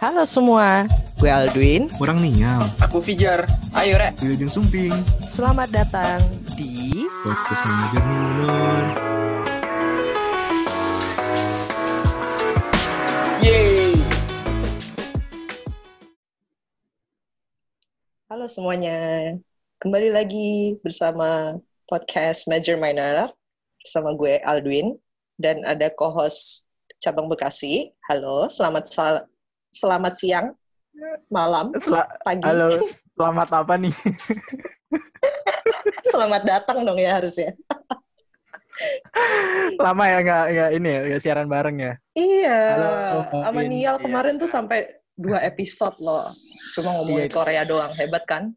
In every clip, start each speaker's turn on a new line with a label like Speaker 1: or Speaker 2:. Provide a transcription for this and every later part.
Speaker 1: Halo semua, gue Aldwin.
Speaker 2: Kurang ninyam.
Speaker 3: Aku Fijar. Ayo, Rek.
Speaker 2: Wilujeng Sumping.
Speaker 1: Selamat datang di
Speaker 2: Podcast Manajer Minor.
Speaker 3: Yeay.
Speaker 1: Halo semuanya. Kembali lagi bersama podcast Major Minor bersama gue Aldwin dan ada co-host cabang Bekasi. Halo, selamat sel- selamat siang, malam,
Speaker 4: Sel-
Speaker 1: pagi.
Speaker 4: Halo, selamat apa nih?
Speaker 1: selamat datang dong ya harusnya.
Speaker 4: Lama ya nggak nggak ini ya, nggak siaran bareng ya?
Speaker 1: Iya,
Speaker 4: Halo,
Speaker 1: sama
Speaker 4: ini,
Speaker 1: Nial
Speaker 4: iya.
Speaker 1: kemarin tuh sampai dua episode loh. Cuma ngomongin
Speaker 4: Iya.
Speaker 1: Korea doang, hebat kan?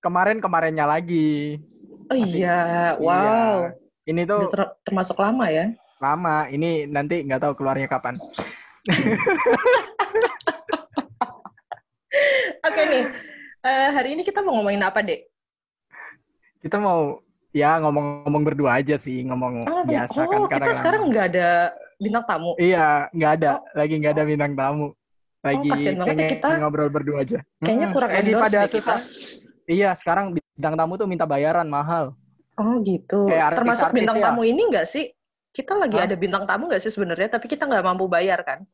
Speaker 4: Kemarin kemarinnya lagi.
Speaker 1: Oh
Speaker 4: Masih-
Speaker 1: iya, wow.
Speaker 4: Iya. Ini
Speaker 1: Udah
Speaker 4: tuh
Speaker 1: ter- termasuk lama ya.
Speaker 4: lama. Ini nanti nggak tahu keluarnya kapan.
Speaker 1: Oke nih, eh, hari ini kita mau ngomongin apa, Dek?
Speaker 4: Kita mau ya ngomong-ngomong berdua aja sih, ngomong
Speaker 1: Oh,
Speaker 4: biasa
Speaker 1: oh,
Speaker 4: kan
Speaker 1: kita
Speaker 4: kadang-kadang.
Speaker 1: sekarang nggak ada bintang tamu.
Speaker 4: Iya, nggak ada, lagi nggak ada bintang tamu. Lagi
Speaker 1: kasihan banget ya kita.
Speaker 4: ngobrol berdua aja.
Speaker 1: Kayaknya kurang
Speaker 4: Lagi
Speaker 1: endorse
Speaker 4: pada
Speaker 1: kita.
Speaker 4: Iya, sekarang bintang tamu tuh minta bayaran mahal.
Speaker 1: Oh gitu.
Speaker 4: Kayak artis-
Speaker 1: Termasuk
Speaker 4: artis
Speaker 1: bintang
Speaker 4: ya.
Speaker 1: tamu ini nggak sih? Kita lagi
Speaker 4: Hah?
Speaker 1: ada bintang tamu nggak sih sebenarnya? Tapi kita nggak mampu bayar kan?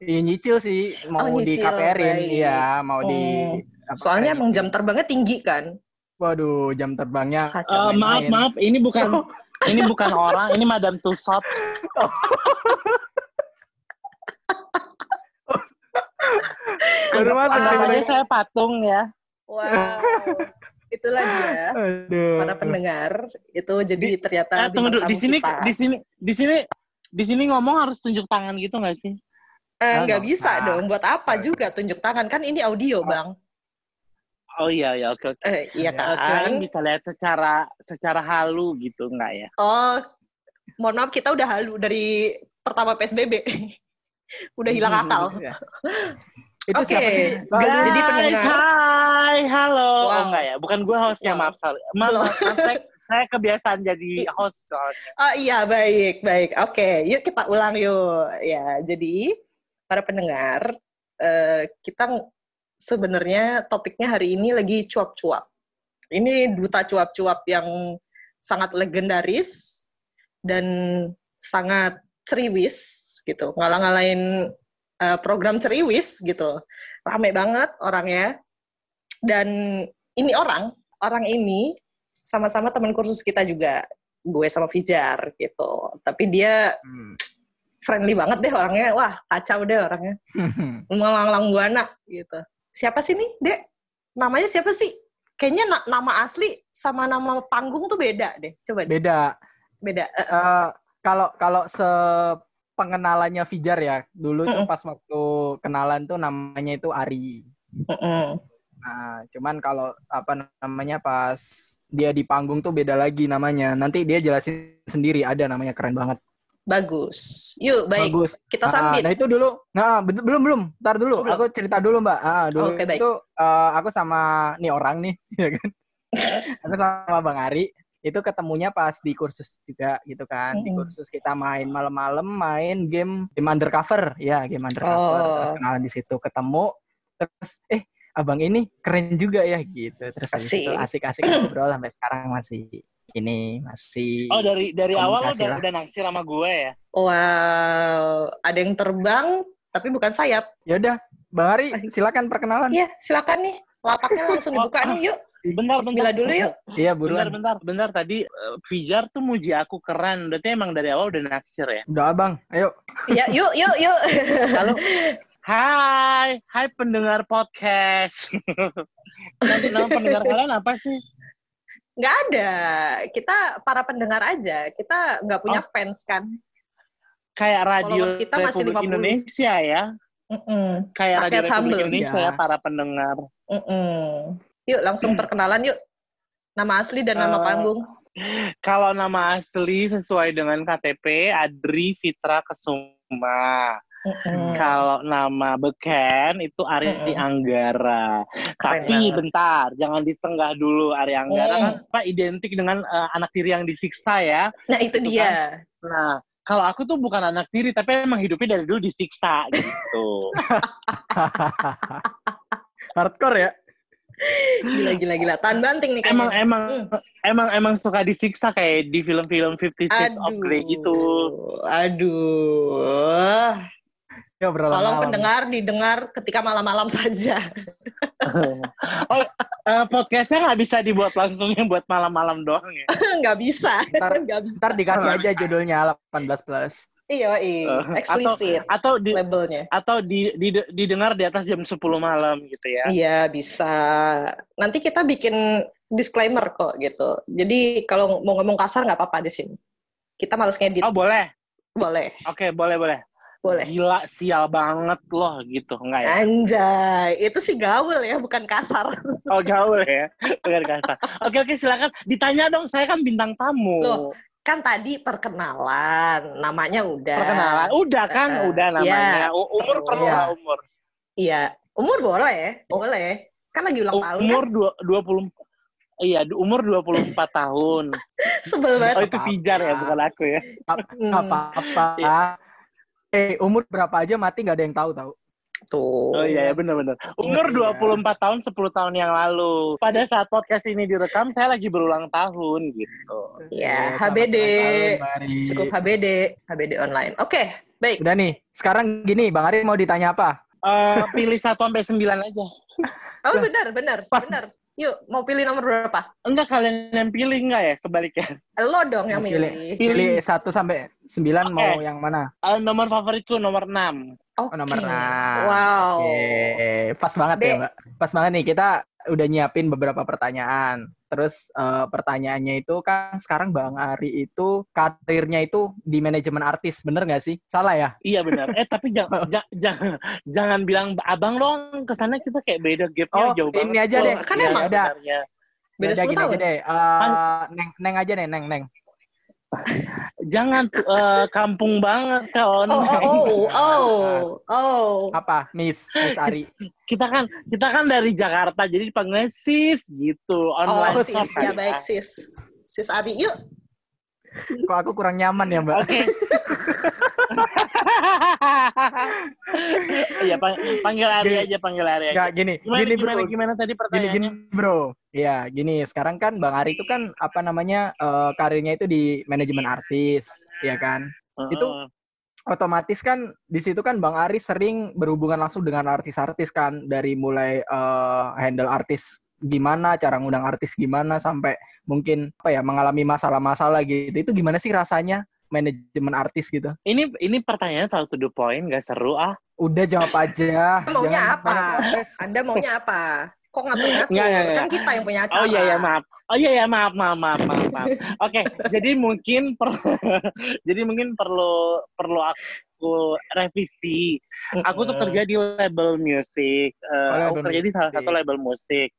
Speaker 4: Iya nyicil sih, mau
Speaker 1: Oh,
Speaker 4: di KPR-in, iya, mau di
Speaker 1: Oh.
Speaker 4: apa,
Speaker 1: Soalnya emang jam terbangnya tinggi kan?
Speaker 4: Waduh, jam terbangnya
Speaker 1: Kacau.
Speaker 5: Eh, maaf
Speaker 4: main.
Speaker 5: maaf ini bukan ini bukan orang ini Madam Tussaud
Speaker 4: baru masuk Bang.
Speaker 5: saya patung ya
Speaker 1: Wow. Itulah dia.
Speaker 4: Aduh.
Speaker 1: Para pendengar itu jadi ternyata
Speaker 5: eh, tunggu dulu di sini
Speaker 1: kita.
Speaker 5: di sini di sini di sini ngomong harus tunjuk tangan gitu nggak sih
Speaker 1: nggak
Speaker 4: nggak
Speaker 1: bisa
Speaker 4: usah.
Speaker 1: dong. Buat apa juga tunjuk tangan kan ini audio bang?
Speaker 5: oh iya ya oke oke
Speaker 1: Eh, iya
Speaker 4: Ya,
Speaker 1: kan?
Speaker 5: Kirain bisa lihat secara secara halu gitu nggak ya
Speaker 1: Oh, mohon maaf kita udah halu dari pertama PSBB. udah hilang akal.
Speaker 4: Iya. Itu
Speaker 1: Oke.
Speaker 4: siapa sih?
Speaker 1: Guys, Jadi pendengar.
Speaker 5: hai halo
Speaker 1: Wow.
Speaker 5: oh enggak ya bukan gue hostnya
Speaker 1: Wow.
Speaker 5: maaf sorry maaf, maaf, saya, kebiasaan jadi host soalnya
Speaker 1: Oh iya, baik, baik. Oke, yuk kita ulang yuk. Ya, jadi para pendengar, eh, kita sebenarnya topiknya hari ini lagi cuap-cuap. Ini duta cuap-cuap yang sangat legendaris dan sangat ceriwis gitu. Ngalah-ngalahin eh, program ceriwis gitu. Rame banget orangnya. Dan ini orang, orang ini sama-sama teman kursus kita juga gue sama Fijar gitu. Tapi dia
Speaker 4: Hmm.
Speaker 1: Friendly banget deh orangnya. Wah, kacau deh orangnya. Melanglang buana gitu. Siapa sih nih, Dek? Namanya siapa sih? Kayaknya na- nama asli sama nama panggung tuh beda deh. Coba deh,
Speaker 4: Beda.
Speaker 1: beda. Eh,
Speaker 4: Eh, Kalau kalau se pengenalannya Fijar ya, dulu tuh
Speaker 1: Mm-mm.
Speaker 4: pas waktu kenalan tuh namanya itu Ari.
Speaker 1: mm-mm.
Speaker 4: Nah, cuman kalau apa namanya pas dia di panggung tuh beda lagi namanya. Nanti dia jelasin sendiri ada namanya keren banget.
Speaker 1: Bagus. Yuk, baik.
Speaker 4: Bagus.
Speaker 1: Kita
Speaker 4: Ah,
Speaker 1: sambit.
Speaker 4: nah itu dulu. Nah, belum belum. Ntar dulu.
Speaker 1: Oh, belum.
Speaker 4: Aku cerita dulu, Mbak. Ah, dulu
Speaker 1: baik.
Speaker 4: itu eh, aku sama nih orang nih, ya kan. aku sama Bang Ari itu ketemunya pas di kursus juga gitu kan. Di kursus kita main malam-malam main game game undercover. Ya, game undercover.
Speaker 1: Oh.
Speaker 4: Terus kenalan di situ ketemu terus eh abang ini keren juga ya gitu. Terus itu
Speaker 1: Asik.
Speaker 4: asik-asik ngobrol sampai sekarang masih ini masih
Speaker 5: oh dari dari awal
Speaker 4: Komunikasi
Speaker 5: udah
Speaker 4: lah.
Speaker 5: udah naksir sama gue ya
Speaker 1: Wow, ada yang terbang tapi bukan sayap.
Speaker 4: Ya udah, Bang Ari silakan perkenalan.
Speaker 1: Iya, silakan nih. Lapaknya langsung dibuka nih, yuk.
Speaker 5: bentar bentar
Speaker 1: Bismillah dulu yuk.
Speaker 4: Iya,
Speaker 5: bentar
Speaker 4: buruan.
Speaker 5: bentar bentar tadi eh, Fijar tuh muji aku keren berarti emang dari awal udah naksir ya
Speaker 4: Udah, Abang. Ayo.
Speaker 1: Iya, yuk, yuk, yuk.
Speaker 5: Halo. Hai, hai pendengar podcast. nama, nama pendengar kalian apa sih?
Speaker 1: Nggak ada. Kita para pendengar aja. Kita nggak punya fans kan.
Speaker 5: Kayak radio
Speaker 1: Followers kita masih
Speaker 5: Republik
Speaker 1: 50.
Speaker 5: Indonesia ya.
Speaker 1: Mm-mm.
Speaker 5: Kayak
Speaker 1: Rakyat
Speaker 5: radio Republik
Speaker 1: humble.
Speaker 5: Indonesia
Speaker 4: Ya.
Speaker 5: para pendengar.
Speaker 1: Mm-mm. Yuk, langsung perkenalan yuk. Nama asli dan nama
Speaker 5: Eh,
Speaker 1: panggung.
Speaker 5: Kalau nama asli sesuai dengan KTP Adri Fitra Kesuma.
Speaker 1: Mm-mm.
Speaker 5: Kalau nama beken itu Ari
Speaker 1: Mm-mm.
Speaker 5: Anggara.
Speaker 1: Keren
Speaker 5: Tapi
Speaker 1: banget.
Speaker 5: bentar, jangan disenggah dulu Ari Anggara
Speaker 1: Mm.
Speaker 5: kan apa identik dengan eh, anak tiri yang disiksa ya.
Speaker 1: Nah, itu
Speaker 5: Itu
Speaker 1: dia.
Speaker 5: Nah, kalau aku tuh bukan anak tiri, tapi emang hidupnya dari dulu disiksa gitu.
Speaker 4: Hardcore ya.
Speaker 1: Gila gila gila. Tahan banting nih
Speaker 5: emang
Speaker 1: kayaknya.
Speaker 5: emang
Speaker 1: Hmm.
Speaker 5: emang emang suka disiksa kayak di film-film Fifty Shades of Grey gitu.
Speaker 1: Aduh.
Speaker 4: Ya
Speaker 1: Tolong pendengar didengar ketika malam-malam saja.
Speaker 5: oh, eh, podcastnya nggak bisa dibuat langsung yang buat malam-malam doang ya?
Speaker 1: Nggak bisa.
Speaker 4: Ntar,
Speaker 1: Nggak bisa.
Speaker 4: ntar dikasih aja judulnya 18 plus.
Speaker 1: Iya, iya.
Speaker 5: Eh,
Speaker 1: Eksplisit
Speaker 5: Atau di
Speaker 1: labelnya.
Speaker 5: atau di, di, didengar di atas jam 10 malam gitu ya?
Speaker 1: Iya, bisa. Nanti kita bikin disclaimer kok gitu. Jadi kalau mau ngomong kasar nggak apa-apa di sini. Kita males ngedit.
Speaker 5: Oh boleh,
Speaker 1: Boleh,
Speaker 5: oke boleh boleh.
Speaker 1: Boleh.
Speaker 5: Gila sial banget loh gitu, enggak ya?
Speaker 1: Anjay, itu sih gaul ya, bukan kasar.
Speaker 5: Oh gaul ya, bukan kata. Oke oke silakan ditanya dong, saya kan bintang tamu.
Speaker 1: Loh, Kan tadi perkenalan, namanya udah.
Speaker 5: Perkenalan, udah kan,
Speaker 1: Eh,
Speaker 5: udah namanya. U- Umur perlu
Speaker 4: Iya.
Speaker 5: nggak umur.
Speaker 1: Iya, umur boleh, boleh. Kan lagi ulang tahun
Speaker 5: Umur
Speaker 1: kan?
Speaker 5: dua dua puluh Iya, umur 24 tahun.
Speaker 1: Sebel
Speaker 5: Oh,
Speaker 1: banget.
Speaker 5: itu pijar ya, bukan aku ya.
Speaker 1: Hmm,
Speaker 4: apa-apa. Eh, umur berapa aja mati nggak ada yang tahu tahu.
Speaker 1: Tuh.
Speaker 5: Oh iya, ya, benar-benar. Umur
Speaker 4: Iya.
Speaker 5: 24 tahun, 10 tahun yang lalu. Pada saat podcast ini direkam, saya lagi berulang tahun gitu.
Speaker 1: Ya,
Speaker 4: Selamat
Speaker 1: HBD.
Speaker 4: tahun.
Speaker 1: Cukup HBD, HBD online. Oke, baik.
Speaker 4: Udah nih, sekarang gini, Bang Ari mau ditanya apa?
Speaker 5: Eh, pilih 1 sampai 9 aja.
Speaker 1: Oh, benar, benar,
Speaker 4: Pas.
Speaker 1: benar. Yuk, mau pilih nomor berapa?
Speaker 5: Enggak kalian yang pilih enggak ya kebalikan?
Speaker 1: Lo dong yang
Speaker 4: Mau
Speaker 1: milih.
Speaker 4: Pilih 1 sampai 9
Speaker 5: Oke.
Speaker 4: mau yang mana?
Speaker 5: Eh, nomor favoritku nomor 6.
Speaker 1: Oke.
Speaker 4: Oh, nomor 6.
Speaker 1: Wow.
Speaker 4: Oke, pas banget ya,
Speaker 1: Dek.
Speaker 4: Mbak. Pas banget nih, kita udah nyiapin beberapa pertanyaan. Terus eh, pertanyaannya itu kan sekarang Bang Ari itu karirnya itu di manajemen artis, bener nggak sih? Salah ya?
Speaker 5: Iya benar. Eh tapi jangan jangan jangan bilang abang dong. Ke sana kita kayak beda gapnya
Speaker 4: Oh,
Speaker 5: jauh banget.
Speaker 4: ini aja deh.
Speaker 1: kan
Speaker 5: Iya,
Speaker 1: emang. Beda 10
Speaker 4: gini aja
Speaker 1: tahun.
Speaker 4: deh. Eh, neng, neng aja deh, neng, neng.
Speaker 5: Jangan eh, kampung banget kawan.
Speaker 1: Oh, oh, oh, oh, oh.
Speaker 4: Apa? Miss, Miss Ari.
Speaker 5: Kita kan kita kan dari Jakarta jadi dipanggilnya sis gitu. Online
Speaker 1: Oh, sis, ya baik sis. Sis Ari, yuk.
Speaker 4: Kok aku kurang nyaman ya, Mbak?
Speaker 5: Oke. Iya, pang- panggil Ari
Speaker 4: Gini.
Speaker 5: aja, panggil Ari aja.
Speaker 4: Nggak, gini,
Speaker 5: Gimana,
Speaker 4: gini
Speaker 5: gimana,
Speaker 4: bro.
Speaker 5: gimana tadi
Speaker 4: Gini,
Speaker 5: pertanyaannya?
Speaker 4: gini, bro. Iya, gini. Sekarang kan Bang Ari itu kan, apa namanya, eh, karirnya itu di manajemen artis, ya kan? itu
Speaker 5: Heeh.
Speaker 4: otomatis kan di situ kan Bang Ari sering berhubungan langsung dengan artis-artis kan dari mulai eh, handle artis gimana, cara ngundang artis gimana sampai mungkin apa ya mengalami masalah-masalah gitu. Itu gimana sih rasanya manajemen artis gitu?
Speaker 5: Ini ini pertanyaannya terlalu to the point, gak seru ah.
Speaker 4: Udah jawab aja.
Speaker 1: Maunya
Speaker 4: Jangan
Speaker 1: apa? Anda maunya apa? Kok ngatur-ngatur? Kan kita yang punya acara.
Speaker 5: Oh iya ya maaf. Oh iya ya maaf maaf maaf maaf. maaf. Oke, jadi mungkin per, jadi mungkin perlu perlu aku revisi. Aku tuh kerja di label musik. Eh,
Speaker 4: Oh,
Speaker 5: aku kerja di salah satu label musik.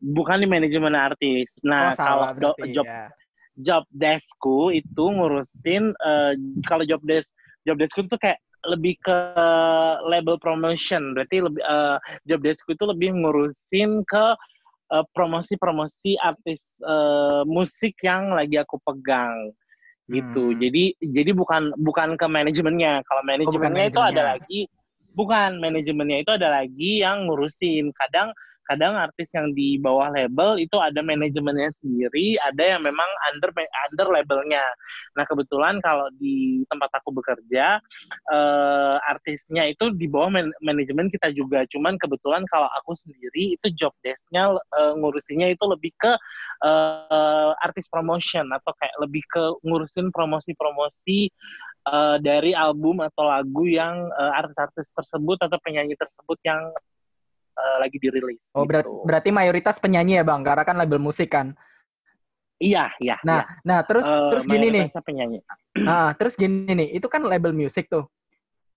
Speaker 5: Bukan di manajemen artis.
Speaker 4: Oh,
Speaker 5: Nah, kalau
Speaker 4: salah
Speaker 5: do-
Speaker 4: berarti
Speaker 5: job
Speaker 4: ya.
Speaker 5: Job deskku itu ngurusin eh, kalau job desk job deskku tuh kayak lebih ke label promotion. Berarti lebih eh, job deskku itu lebih ngurusin ke eh, promosi-promosi artis eh, musik yang lagi aku pegang. Gitu.
Speaker 4: Hmm.
Speaker 5: jadi jadi bukan bukan ke manajemennya. Kalau manajemennya itu ada lagi bukan manajemennya itu ada lagi yang ngurusin. Kadang kadang artis yang di bawah label itu ada manajemennya sendiri, ada yang memang under under labelnya. Nah kebetulan kalau di tempat aku bekerja eh, artisnya itu di bawah man- manajemen kita juga. Cuman kebetulan kalau aku sendiri itu job desk-nya eh, ngurusinnya itu lebih ke eh, artis promotion atau kayak lebih ke ngurusin promosi-promosi eh, dari album atau lagu yang artis-artis tersebut atau penyanyi tersebut yang eh, lagi dirilis.
Speaker 4: Oh,
Speaker 5: gitu.
Speaker 4: berarti mayoritas penyanyi ya, Bang, karena kan label musik kan.
Speaker 5: Iya, iya.
Speaker 4: Nah, nah terus
Speaker 5: iya. Eh,
Speaker 4: terus gini nih.
Speaker 5: penyanyi.
Speaker 4: Nah, terus gini nih, itu kan label musik tuh.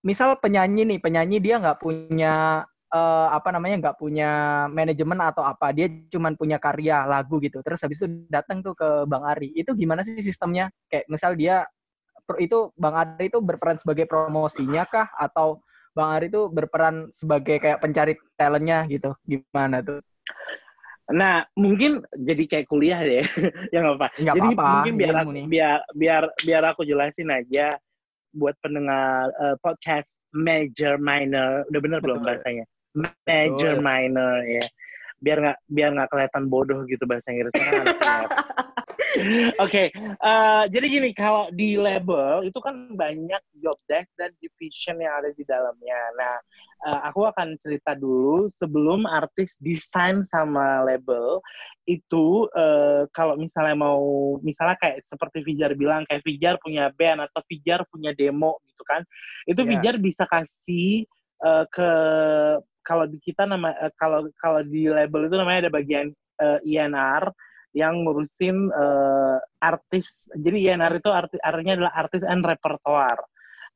Speaker 4: Misal penyanyi nih, penyanyi dia nggak punya eh, apa namanya nggak punya manajemen atau apa, dia cuman punya karya lagu gitu. Terus habis itu datang tuh ke Bang Ari. Itu gimana sih sistemnya? Kayak misal dia itu Bang Ari itu berperan sebagai promosinya kah atau Bang Ari itu berperan sebagai kayak pencari talentnya gitu? Gimana tuh?
Speaker 5: Nah, mungkin jadi kayak kuliah deh. ya nggak apa.
Speaker 4: Nggak
Speaker 5: Jadi
Speaker 4: apa-apa,
Speaker 5: mungkin biar aku, biar biar biar aku jelasin aja. buat pendengar eh, podcast major minor, udah bener belum
Speaker 4: Betul.
Speaker 5: bahasanya? Major
Speaker 4: Betul.
Speaker 5: minor ya. Biar nggak biar nggak kelihatan bodoh gitu bahasa Inggrisnya. kan anak rap. Oke, eh, jadi gini kalau di label itu kan banyak job desk dan division yang ada di dalamnya. Nah, eh, aku akan cerita dulu sebelum artis desain sama label itu eh, kalau misalnya mau misalnya kayak seperti Fijar bilang kayak Fijar punya band atau Fijar punya demo gitu kan, itu
Speaker 4: Iya.
Speaker 5: Fijar bisa kasih eh, ke kalau di kita nama eh, kalau kalau di label itu namanya ada bagian eh, INR yang ngurusin eh, artis. Jadi INR itu arti, artinya adalah artis and repertoire.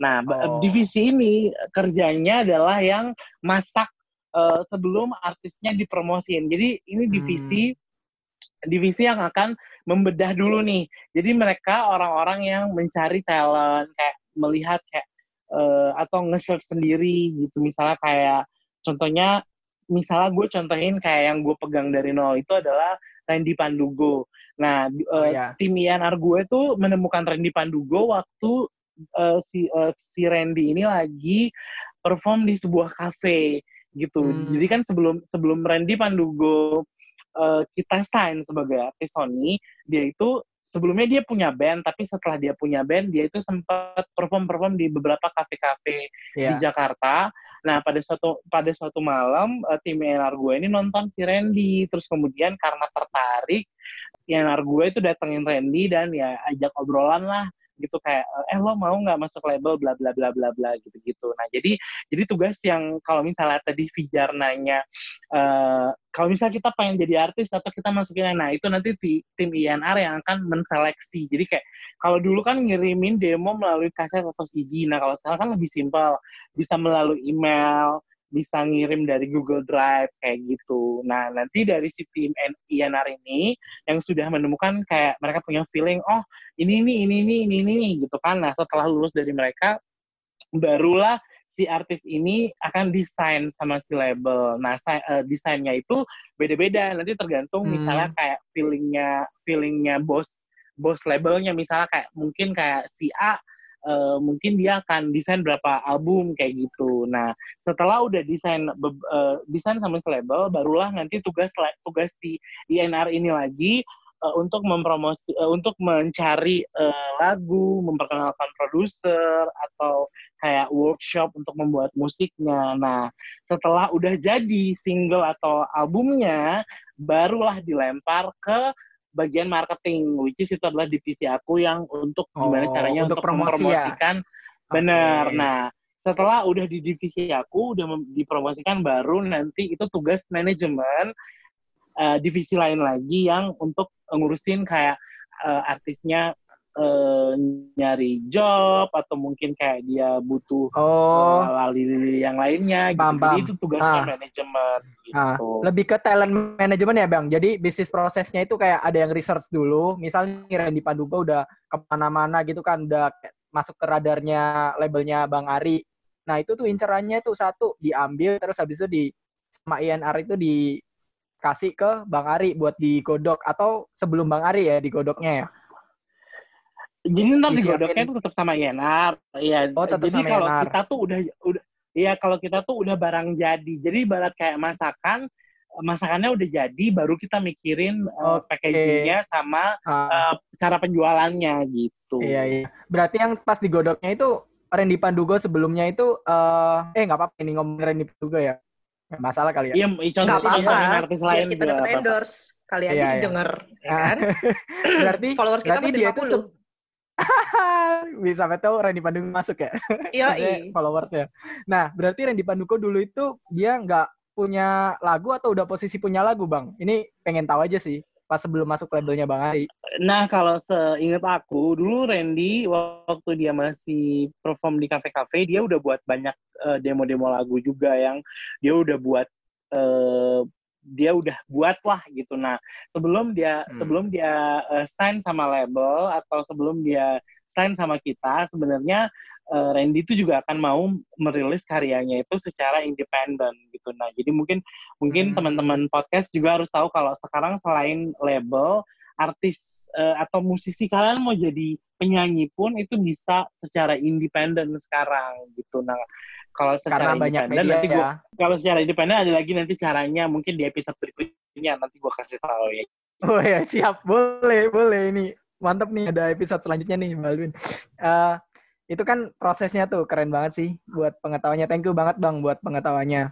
Speaker 5: Nah,
Speaker 4: Oh.
Speaker 5: divisi ini kerjanya adalah yang masak eh, sebelum artisnya dipromosin. Jadi ini divisi divisi yang akan membedah dulu nih. Jadi mereka orang-orang yang mencari talent, kayak melihat kayak eh, atau nge-search sendiri gitu. Misalnya kayak contohnya misalnya gue contohin kayak yang gue pegang dari nol itu adalah Randy Pandugo. Nah, di-
Speaker 4: Oh,
Speaker 5: eh,
Speaker 4: iya.
Speaker 5: tim INR gue tuh menemukan Randy Pandugo waktu eh, si eh, si Randy ini lagi perform di sebuah cafe gitu.
Speaker 4: Hmm.
Speaker 5: Jadi kan sebelum sebelum Randy Pandugo eh, kita sign sebagai artis Sony, dia itu sebelumnya dia punya band, tapi setelah dia punya band, dia itu sempat perform-perform di beberapa kafe-kafe di
Speaker 4: Iya.
Speaker 5: Jakarta. Nah, pada suatu pada suatu malam eh, tim ENR gue ini nonton si Randy, terus kemudian karena tertarik, ENR gue itu datengin Randy dan ya ajak obrolan lah gitu kayak eh lo mau nggak masuk label bla bla bla bla bla gitu gitu. Nah jadi jadi tugas yang kalau misalnya tadi Fijar nanya eh kalau misalnya kita pengen jadi artis atau kita masukin nah itu nanti ti- tim INR yang akan menseleksi. Jadi kayak kalau dulu kan ngirimin demo melalui kaset atau CD. Nah kalau sekarang kan lebih simpel, bisa melalui email, bisa ngirim dari Google Drive kayak gitu. Nah nanti dari si tim INR ini yang sudah menemukan kayak mereka punya feeling, oh ini nih ini nih ini nih gitu kan. Nah setelah lulus dari mereka barulah si artis ini akan desain sama si label. Nah, eh, desainnya itu beda-beda. Nanti tergantung
Speaker 4: Hmm.
Speaker 5: misalnya kayak feelingnya feelingnya bos bos labelnya. Misalnya kayak mungkin kayak si A eh, mungkin dia akan desain berapa album kayak gitu. Nah, setelah udah desain eh, desain sama label, barulah nanti tugas tugas si INR ini lagi eh, untuk mempromosi eh, untuk mencari eh, lagu, memperkenalkan produser atau kayak workshop untuk membuat musiknya. Nah, setelah udah jadi single atau albumnya, barulah dilempar ke bagian marketing, which is itu adalah divisi aku yang untuk gimana
Speaker 4: Oh,
Speaker 5: caranya
Speaker 4: untuk
Speaker 5: untuk,
Speaker 4: promosi ya?
Speaker 5: mempromosikan. Benar.
Speaker 4: Oke.
Speaker 5: Nah, setelah udah di divisi aku, udah dipromosikan, baru nanti itu tugas manajemen eh, divisi lain lagi yang untuk ngurusin kayak eh, artisnya eh, nyari job atau mungkin kayak dia butuh
Speaker 4: Oh,
Speaker 5: lali yang lainnya gitu.
Speaker 4: Paham,
Speaker 5: Jadi itu tugasnya
Speaker 4: Ah.
Speaker 5: manajemen
Speaker 4: Ah,
Speaker 5: gitu.
Speaker 4: lebih ke talent management ya bang. Jadi bisnis prosesnya itu kayak ada yang research dulu. Misalnya Randy Panduga udah ke mana-mana gitu kan, udah masuk ke radarnya labelnya Bang Ari. Nah itu tuh incerannya tuh satu diambil terus habis itu di sama INR itu dikasih ke Bang Ari buat digodok atau sebelum Bang Ari ya digodoknya ya.
Speaker 5: Jadi ntar
Speaker 4: Disiapin.
Speaker 5: digodoknya itu tetap sama INR. Iya.
Speaker 4: Oh, tetap
Speaker 5: jadi
Speaker 4: sama
Speaker 5: kalau
Speaker 4: INR.
Speaker 5: kita tuh udah udah Iya, kalau kita tuh udah barang jadi. Jadi ibarat kayak masakan, masakannya udah jadi, baru kita mikirin uh, packagingnya sama uh, cara penjualannya gitu.
Speaker 4: Iya iya. Berarti yang pas digodoknya itu Randy Pandugo sebelumnya itu eh eh nggak apa-apa ini ngomongin Randy Pandugo ya. Nggak masalah kali ya.
Speaker 5: Iya,
Speaker 1: Nggak
Speaker 5: contoh
Speaker 1: apa-apa.
Speaker 5: artis
Speaker 1: Biar
Speaker 5: lain
Speaker 1: kita
Speaker 5: juga
Speaker 1: dapat endorse. Kali aja
Speaker 4: Iya, iya.
Speaker 1: didengar, ya
Speaker 4: Ah.
Speaker 1: kan?
Speaker 4: berarti
Speaker 1: Followers kita
Speaker 4: berarti
Speaker 1: masih
Speaker 4: dia itu
Speaker 1: 50.
Speaker 4: bisa betul Randy Pandugo masuk ya.
Speaker 1: Iya,
Speaker 4: followersnya. Nah, berarti Randy Pandugo dulu itu dia nggak punya lagu atau udah posisi punya lagu, Bang? Ini pengen tahu aja sih pas sebelum masuk labelnya Bang Ari.
Speaker 5: Nah, kalau seingat aku, dulu Randy waktu dia masih perform di kafe-kafe, dia udah buat banyak eh, demo-demo lagu juga yang dia udah buat eh, dia udah buat lah gitu. Nah, sebelum dia
Speaker 4: Hmm.
Speaker 5: sebelum dia eh, sign sama label atau sebelum dia sign sama kita, sebenarnya eh, Randy itu juga akan mau merilis karyanya itu secara independen gitu. Nah, jadi mungkin mungkin
Speaker 4: Hmm.
Speaker 5: teman-teman podcast juga harus tahu kalau sekarang selain label artis eh, atau musisi kalian mau jadi penyanyi pun itu bisa secara independen sekarang gitu. Nah, kalau secara
Speaker 4: Karena banyak
Speaker 5: independen
Speaker 4: media
Speaker 5: nanti gua
Speaker 4: ya.
Speaker 5: kalau secara independen ada lagi nanti caranya mungkin di episode berikutnya nanti gua kasih tahu ya.
Speaker 4: Oh ya siap, boleh, boleh ini mantap nih ada episode selanjutnya nih Mbak Alvin. Eh, itu kan prosesnya tuh keren banget sih buat pengetahuannya. Thank you banget Bang buat pengetahuannya.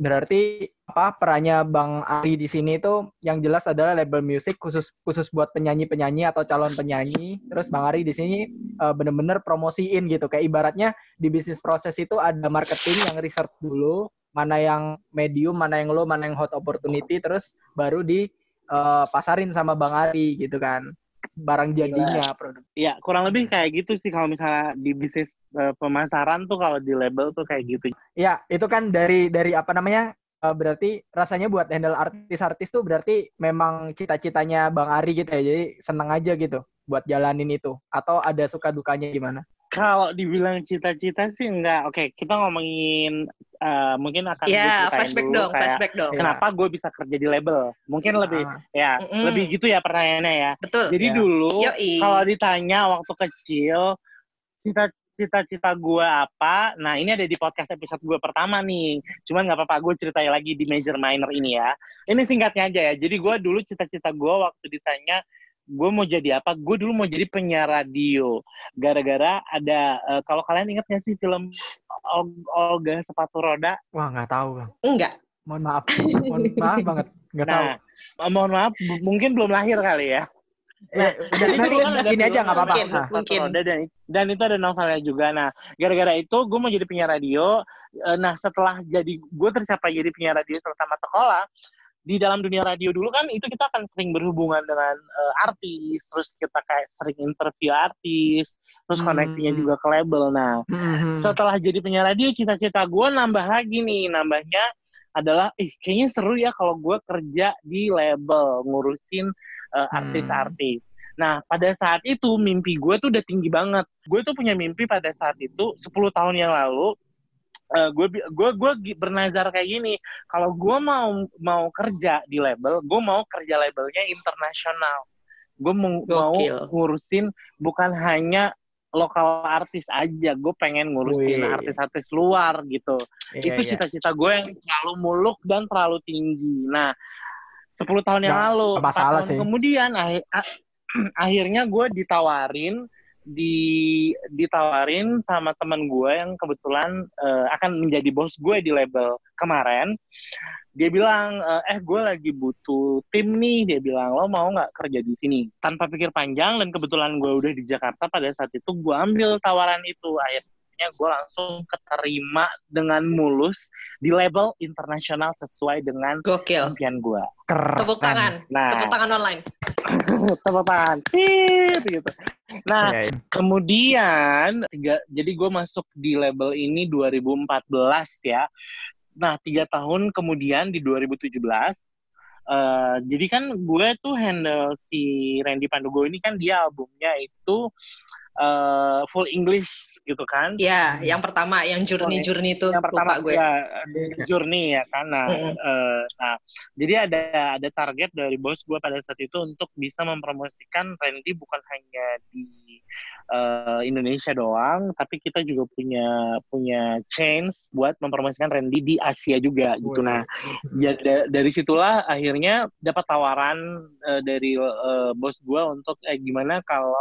Speaker 4: Berarti apa perannya Bang Ari di sini itu yang jelas adalah label musik khusus khusus buat penyanyi-penyanyi atau calon penyanyi. Terus Bang Ari di sini eh, bener-bener promosiin gitu. Kayak ibaratnya di bisnis proses itu ada marketing yang research dulu mana yang medium, mana yang low, mana yang hot opportunity, terus baru di eh, pasarin sama Bang Ari gitu kan. Barang jadinya produk.
Speaker 5: Ya, kurang lebih kayak gitu sih kalau misalnya di bisnis eh, pemasaran tuh kalau di label tuh kayak gitu.
Speaker 4: Ya, itu kan dari dari apa namanya? eh, berarti rasanya buat handle artis-artis tuh berarti memang cita-citanya Bang Ari gitu ya. Jadi seneng aja gitu buat jalanin itu atau ada suka dukanya gimana?
Speaker 5: Kalau dibilang cita-cita sih enggak. Oke, kita ngomongin eh, mungkin akan gue
Speaker 1: Ya,
Speaker 5: ceritain
Speaker 1: flashback
Speaker 5: dulu
Speaker 1: dong,
Speaker 5: kayak
Speaker 1: flashback dong.
Speaker 4: Iya.
Speaker 5: Kenapa gue bisa kerja di label? Mungkin lebih
Speaker 4: Ah,
Speaker 5: ya,
Speaker 1: Mm-mm.
Speaker 5: lebih gitu ya pertanyaannya ya.
Speaker 1: Betul.
Speaker 5: Jadi
Speaker 4: Ya.
Speaker 5: dulu kalau ditanya waktu kecil cita cita-cita gue apa? Nah ini ada di podcast episode gue pertama nih. Cuman nggak apa-apa gue ceritain lagi di major minor ini ya. Ini singkatnya aja ya. Jadi gue dulu cita-cita gue waktu ditanya gue mau jadi apa? Gue dulu mau jadi penyiar radio. Gara-gara ada eh, kalau kalian ingat nggak sih film Ol- Olga sepatu roda?
Speaker 4: Wah, nggak tahu, Bang.
Speaker 1: Enggak.
Speaker 4: Mohon maaf. Mohon maaf banget. Nggak tahu.
Speaker 5: Nah, eh, mohon maaf, mungkin belum lahir kali ya.
Speaker 4: Eh, udah,
Speaker 5: Jadi dulu kan ada
Speaker 4: gini aja nggak apa-apa.
Speaker 1: Mungkin.
Speaker 4: Nah,
Speaker 5: Sepatu
Speaker 1: Mungkin.
Speaker 5: roda dan dan itu ada novelnya juga. Nah, gara-gara itu gue mau jadi penyiar radio. Nah, setelah jadi gue tercapai jadi penyiar radio selama sekolah, di dalam dunia radio dulu kan itu kita akan sering berhubungan dengan eh, artis, terus kita kayak sering interview artis, terus
Speaker 4: Hmm.
Speaker 5: koneksinya juga ke label. Nah,
Speaker 4: mhm.
Speaker 5: setelah jadi penyiar radio, cita-cita gue nambah lagi nih. Nambahnya adalah, ih kayaknya seru ya kalau gue kerja di label, ngurusin uh,
Speaker 4: Hmm.
Speaker 5: artis-artis. Nah, pada saat itu mimpi gue tuh udah tinggi banget. Gue tuh punya mimpi pada saat itu 10 tahun yang lalu. Eh, gue gue gue bernazar kayak gini kalau gue mau mau kerja di label gue mau kerja labelnya internasional gue mau, mau ngurusin bukan hanya lokal artis aja gue pengen ngurusin
Speaker 4: Wih.
Speaker 5: artis-artis luar gitu
Speaker 4: Iya,
Speaker 5: itu
Speaker 4: iya.
Speaker 5: cita-cita gue yang terlalu muluk dan terlalu tinggi. Nah, 10 tahun yang
Speaker 4: Nggak-
Speaker 5: lalu,
Speaker 4: nggak
Speaker 5: 4
Speaker 4: masalah
Speaker 5: tahun
Speaker 4: sih.
Speaker 5: kemudian akhirnya gue ditawarin di ditawarin sama teman gue yang kebetulan eh, akan menjadi bos gue di label kemarin. Dia bilang, eh gue lagi butuh tim nih. Dia bilang, lo mau nggak kerja di sini? Tanpa pikir panjang dan kebetulan gue udah di Jakarta pada saat itu, gue ambil tawaran itu. Akhirnya gue langsung keterima dengan mulus di label internasional sesuai dengan
Speaker 1: Gokil.
Speaker 5: impian gue.
Speaker 4: Keren.
Speaker 1: Tepuk tangan.
Speaker 5: Nah,
Speaker 1: Tepuk tangan online.
Speaker 5: Tepuk tangan. Tit, gitu. Nah,
Speaker 4: Iya, iya.
Speaker 5: kemudian tiga, jadi gue masuk di label ini 2014 ya. Nah, tiga tahun kemudian di 2017, eh jadi kan gue tuh handle si Randy Pandugo ini kan dia albumnya itu eh full English gitu kan.
Speaker 1: Ya, yang pertama, yang journey-journey itu
Speaker 5: yang pertama
Speaker 1: gue.
Speaker 5: ya journey ya kan nah,
Speaker 1: Mm-mm.
Speaker 5: eh, nah jadi ada ada target dari bos gue pada saat itu untuk bisa mempromosikan Randy bukan hanya di eh, Indonesia doang tapi kita juga punya punya chance buat mempromosikan Randy di Asia juga gitu
Speaker 4: Wih.
Speaker 5: nah ya da- dari situlah akhirnya dapat tawaran eh, dari eh, bos gue untuk eh, gimana kalau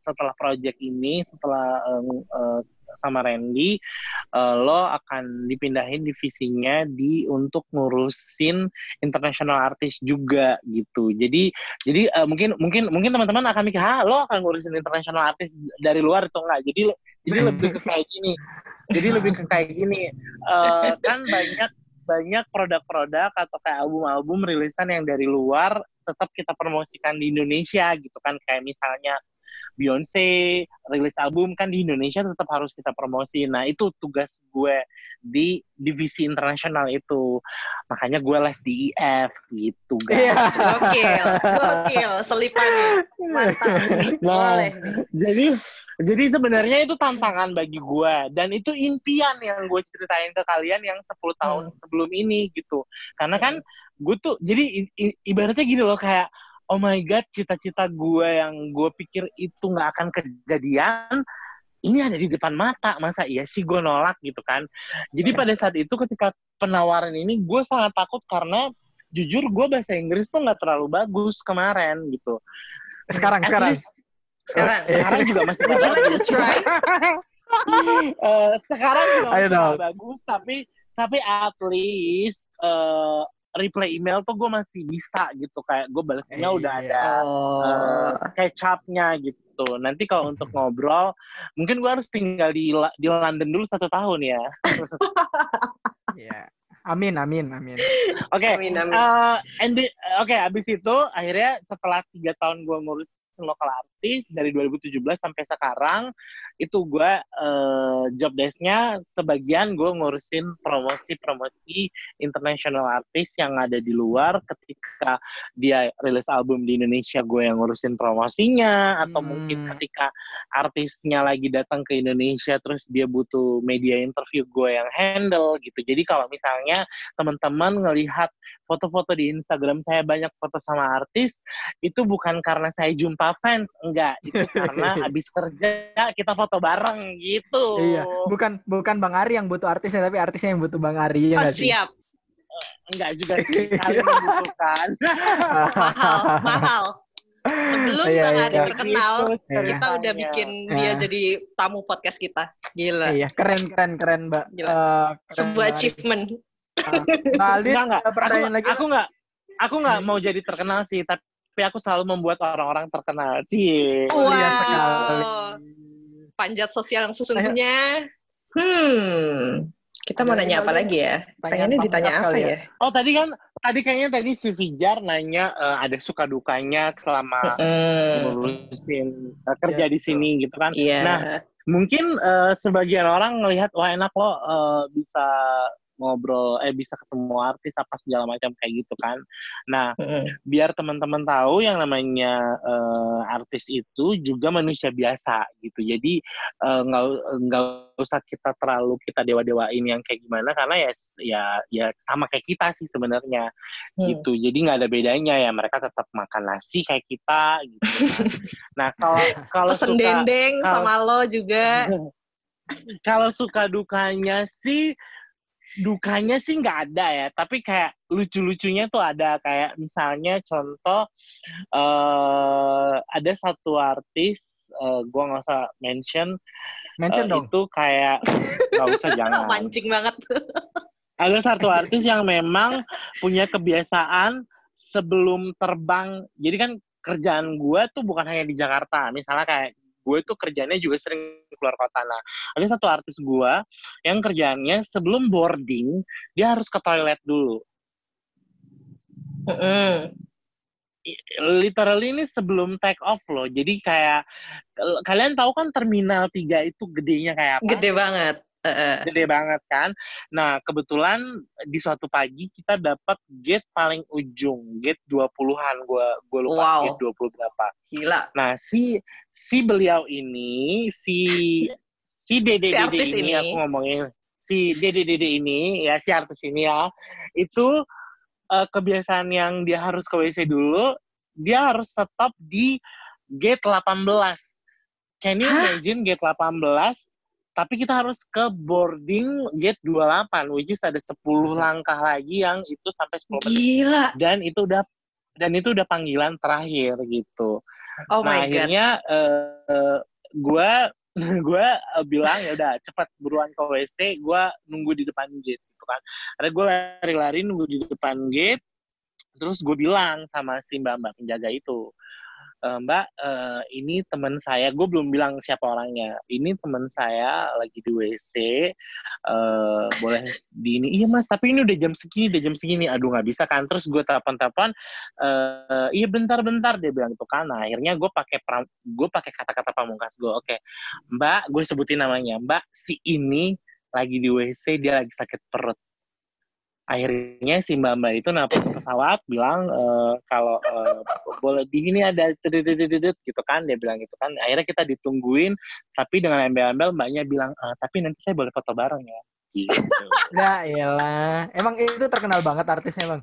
Speaker 5: setelah project ini setelah eh, sama Randy eh, lo akan dipindahin divisinya di untuk ngurusin international artist juga gitu. Jadi jadi eh, mungkin mungkin mungkin teman-teman akan mikir, "Ah, lo akan ngurusin international artist dari luar itu enggak?" Jadi jadi lebih ke kayak gini. Jadi lebih ke kayak gini. Eh, kan banyak banyak produk-produk atau kayak album-album rilisan yang dari luar tetap kita promosikan di Indonesia gitu kan kayak misalnya Beyonce rilis album kan di Indonesia tetap harus kita promosi. Nah itu tugas gue di divisi internasional itu. Makanya gue les di IF gitu guys.
Speaker 1: Gokil, gokil, selipannya. Mantap.
Speaker 5: Nah,
Speaker 1: Boleh.
Speaker 5: jadi jadi sebenarnya itu tantangan bagi gue dan itu impian yang gue ceritain ke kalian yang 10 tahun sebelum ini gitu. Karena kan gue tuh jadi i- i- ibaratnya gini loh kayak oh my god cita-cita gue yang gue pikir itu nggak akan kejadian ini ada di depan mata. Masa iya sih gue nolak gitu kan? Jadi pada saat itu ketika penawaran ini gue sangat takut karena jujur gue bahasa Inggris tuh nggak terlalu bagus kemarin gitu.
Speaker 4: Sekarang,
Speaker 5: At
Speaker 4: sekarang.
Speaker 5: least
Speaker 1: Sekarang.
Speaker 5: sekarang juga masih
Speaker 1: Would you like to try?
Speaker 5: Eh, sekarang juga masih bagus tapi tapi at least eh, reply email tuh gue masih bisa gitu kayak gue balasnya udah
Speaker 4: Iya.
Speaker 5: ada
Speaker 1: Oh.
Speaker 5: eh, kecapnya gitu nanti kalau untuk ngobrol mungkin gue harus tinggal di di London dulu satu tahun ya
Speaker 4: Iya. Amin, amin, amin.
Speaker 5: oke
Speaker 1: Amin, amin.
Speaker 5: Eh, oke abis itu akhirnya setelah tiga tahun gue ngurusin lokal artis dari 2017 sampai sekarang itu gue eh, job desk-nya sebagian gue ngurusin promosi-promosi international artis yang ada di luar ketika dia rilis album di Indonesia gue yang ngurusin promosinya atau
Speaker 4: Hmm.
Speaker 5: mungkin ketika artisnya lagi datang ke Indonesia terus dia butuh media interview gue yang handle gitu jadi kalau misalnya teman-teman ngelihat foto-foto di Instagram saya banyak foto sama artis itu bukan karena saya jumpa fans enggak itu karena habis kerja kita foto bareng gitu
Speaker 4: Iya, bukan bukan Bang Ari yang butuh artisnya, tapi artisnya yang butuh Bang Ari. Ya
Speaker 1: Oh,
Speaker 4: nggak
Speaker 1: siap.
Speaker 5: enggak juga sih kalian
Speaker 1: Mahal, mahal. Sebelum
Speaker 4: Iya,
Speaker 1: Bang
Speaker 4: iya.
Speaker 1: Ari terkenal,
Speaker 5: Gitu
Speaker 1: kita
Speaker 5: ceritanya.
Speaker 1: udah bikin dia
Speaker 4: Iya.
Speaker 1: jadi tamu podcast kita. Gila.
Speaker 4: Iya, keren, keren, keren, Mbak.
Speaker 1: Gila.
Speaker 4: Eh, keren,
Speaker 1: Sebuah
Speaker 4: Bang Ari.
Speaker 1: achievement.
Speaker 4: Mbak Alin,
Speaker 5: Enggak, Aku,
Speaker 4: lagi?
Speaker 5: aku enggak aku enggak mau jadi terkenal sih, tapi aku selalu membuat orang-orang terkenal. Cie.
Speaker 4: Mulia
Speaker 1: Wow.
Speaker 4: sekali.
Speaker 1: Panjat sosial yang sesungguhnya. Hmm. Kita mau nanya apa
Speaker 4: lagi?
Speaker 1: ya? Pengennya ditanya apa
Speaker 4: kali ya?
Speaker 1: ya?
Speaker 5: Oh, tadi kan tadi kayaknya tadi si Fijar nanya eh, ada suka dukanya selama ngurusin eh, kerja
Speaker 4: Iya,
Speaker 5: di sini gitu kan.
Speaker 1: Iya.
Speaker 5: Nah, mungkin eh, sebagian orang ngelihat wah enak lo eh, bisa ngobrol eh bisa ketemu artis apa segala macam kayak gitu kan. Nah,
Speaker 1: Mm-mm.
Speaker 5: biar teman-teman tahu yang namanya eh, artis itu juga manusia biasa gitu. Jadi eh, nggak nggak usah kita terlalu kita dewa-dewain yang kayak gimana karena ya ya ya sama kayak kita sih sebenarnya
Speaker 1: Hmm.
Speaker 5: gitu. Jadi nggak ada bedanya ya mereka tetap makan nasi kayak kita gitu. kan. nah kalau kalau suka
Speaker 1: dendeng
Speaker 5: kalau-
Speaker 1: sama lo juga.
Speaker 5: kalau suka dukanya sih dukanya sih nggak ada ya tapi kayak lucu-lucunya tuh ada kayak misalnya contoh eh ada satu artis eh gua nggak usah mention
Speaker 4: Mention
Speaker 5: eh,
Speaker 4: dong.
Speaker 5: itu kayak nggak usah jangan
Speaker 1: Mancing banget.
Speaker 5: ada satu artis yang memang punya kebiasaan sebelum terbang jadi kan kerjaan gue tuh bukan hanya di Jakarta misalnya kayak gue tuh kerjanya juga sering keluar kota nah ada satu artis gue yang kerjaannya sebelum boarding dia harus ke toilet dulu
Speaker 1: Mm-mm.
Speaker 5: literally ini sebelum take off loh jadi kayak kalian tahu kan terminal 3 itu gedenya kayak apa
Speaker 1: Gede banget. Heeh.
Speaker 5: gede banget kan. Nah, kebetulan di suatu pagi kita dapat gate paling ujung, gate 20-an gua gua lupa
Speaker 1: Wow.
Speaker 5: gate 20 berapa.
Speaker 1: Gila.
Speaker 5: Nah, si si beliau ini si si Dede
Speaker 1: Si
Speaker 5: Dede ini,
Speaker 1: ini.
Speaker 5: aku ngomongin si Dede Dede ini ya si artis ini ya. Itu eh, kebiasaan yang dia harus ke WC dulu, dia harus stop di gate 18. Can you
Speaker 1: Hah?
Speaker 5: imagine gate 18 tapi kita harus ke boarding gate 28 which is ada 10 langkah lagi yang itu sampai 10 menit
Speaker 1: Gila.
Speaker 5: dan itu udah dan itu udah panggilan terakhir gitu.
Speaker 1: Oh
Speaker 5: nah
Speaker 1: my god.
Speaker 5: akhirnya eh gue gue bilang ya udah cepat buruan ke WC, gue nunggu di depan gate gitu kan. Ada gue lari-lari nunggu di depan gate, terus gue bilang sama si mbak mbak penjaga itu, "Eh, Mbak, eh, ini teman saya, gue belum bilang siapa orangnya. Ini teman saya lagi di WC, eh, boleh di ini. Iya mas, tapi ini udah jam segini, udah jam segini. Aduh nggak bisa kan. Terus gue telepon-telepon, eh, iya bentar-bentar dia bilang itu kan. Nah, akhirnya gue pakai gue pakai kata-kata pamungkas gue. Oke, Mbak, gue sebutin namanya. Mbak, si ini lagi di WC, dia lagi sakit perut akhirnya si mbak mbak itu naik pesawat bilang eh, kalau eh, boleh di sini ada gitu kan dia bilang gitu kan akhirnya kita ditungguin tapi dengan embel-embel mbaknya bilang "Eh, tapi nanti saya boleh foto bareng ya gitu.
Speaker 4: Ya iyalah. Emang itu terkenal banget artisnya, Bang.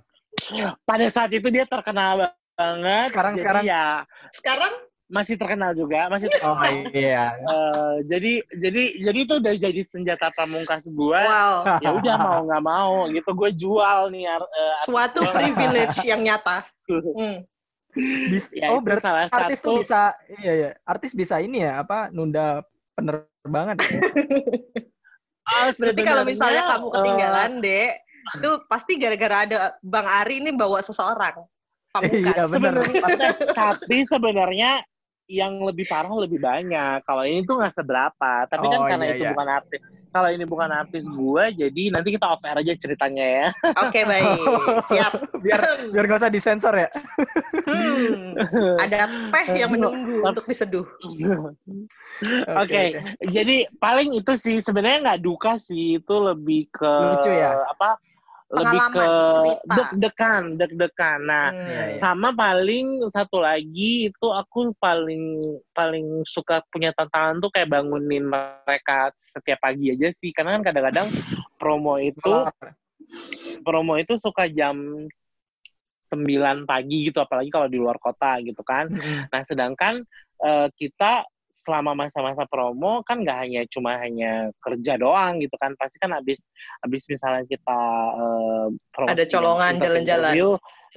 Speaker 5: pada saat itu dia terkenal banget.
Speaker 4: Sekarang-
Speaker 5: jadi
Speaker 4: sekarang.
Speaker 5: ya
Speaker 1: Sekarang
Speaker 5: masih terkenal juga, masih
Speaker 4: Oh
Speaker 5: terkenal.
Speaker 4: iya.
Speaker 5: Eh, jadi jadi jadi itu udah jadi senjata pamungkas gue.
Speaker 1: wow,
Speaker 5: Ya udah mau nggak mau gitu gue jual nih. eh,
Speaker 1: suatu
Speaker 5: gua.
Speaker 1: privilege yang nyata. Hmm.
Speaker 4: Bis-
Speaker 5: Ya,
Speaker 4: oh berarti
Speaker 5: salah
Speaker 4: artis tuh
Speaker 5: satu.
Speaker 4: bisa iya ya. Artis bisa ini ya apa nunda penerbangan.
Speaker 5: Ah,
Speaker 1: Berarti kalau misalnya kamu
Speaker 5: eh,
Speaker 1: ketinggalan, Dek, itu pasti gara-gara ada Bang Ari ini bawa seseorang. Pamungkas.
Speaker 4: Iya, bener.
Speaker 5: sebenarnya tapi sebenarnya yang lebih parah lebih banyak. Kalau ini tuh nggak seberapa. Tapi kan
Speaker 4: Oh,
Speaker 5: karena
Speaker 4: iya,
Speaker 5: itu
Speaker 4: iya.
Speaker 5: bukan artis. Kalau ini bukan artis gue, jadi nanti kita off air aja ceritanya ya.
Speaker 1: Oke, baik. Siap.
Speaker 4: biar biar gak usah disensor ya.
Speaker 1: Hmm. Ada teh yang menunggu untuk diseduh.
Speaker 5: Oke, jadi paling itu sih sebenarnya nggak duka sih, itu lebih ke
Speaker 4: Lucu ya?
Speaker 5: Apa? Lebih ke deg-degan, deg-degan. Nah,
Speaker 1: Hmm.
Speaker 4: Iya, iya.
Speaker 5: sama paling satu lagi itu aku paling paling suka punya tantangan tuh kayak bangunin mereka setiap pagi aja sih karena kan kadang-kadang promo itu promo itu suka jam 9 pagi gitu apalagi kalau di luar kota gitu kan
Speaker 4: Mm-mm.
Speaker 5: nah sedangkan eh, kita selama masa-masa promo kan nggak hanya cuma hanya kerja doang gitu kan pasti kan habis habis misalnya kita eh, promosi
Speaker 1: Ada colongan, jalan-jalan.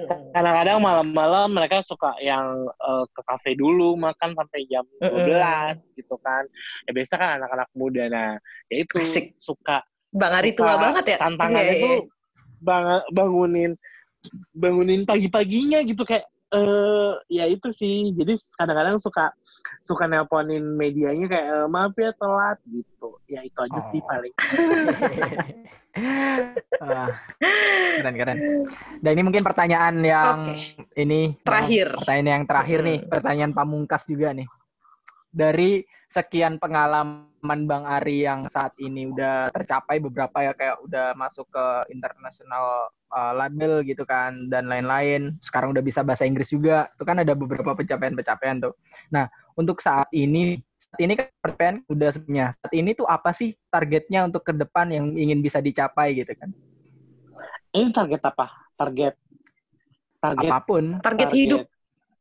Speaker 1: Hmm.
Speaker 5: kadang-kadang malam-malam mereka suka yang eh, ke kafe dulu makan sampai jam
Speaker 1: Mm-mm.
Speaker 5: 12 gitu kan ya biasa kan anak-anak muda nah ya itu
Speaker 1: Asik.
Speaker 5: suka
Speaker 1: Bang Ari tua banget ya.
Speaker 5: tantangannya
Speaker 1: Iya, iya.
Speaker 5: tuh bang- bangunin bangunin pagi-paginya gitu kayak eh ya itu sih jadi kadang-kadang suka suka nelponin medianya kayak "Eh, maaf ya telat gitu ya itu aja sih
Speaker 4: Oh.
Speaker 5: paling
Speaker 4: Wah, keren keren. Dan ini mungkin pertanyaan yang
Speaker 1: Oke.
Speaker 4: ini
Speaker 1: Terakhir.
Speaker 4: Pertanyaan yang terakhir nih, pertanyaan pamungkas juga nih. Dari sekian pengalaman Bang Ari yang saat ini udah tercapai beberapa ya kayak udah masuk ke international uh, label gitu kan dan lain-lain. Sekarang udah bisa bahasa Inggris juga. Itu kan ada beberapa pencapaian-pencapaian tuh. Nah, untuk saat ini saat ini kan pencapaian udah sebenarnya. Saat ini tuh apa sih targetnya untuk ke depan yang ingin bisa dicapai gitu kan?
Speaker 5: ini target apa target target
Speaker 4: Apa pun.
Speaker 1: Target hidup,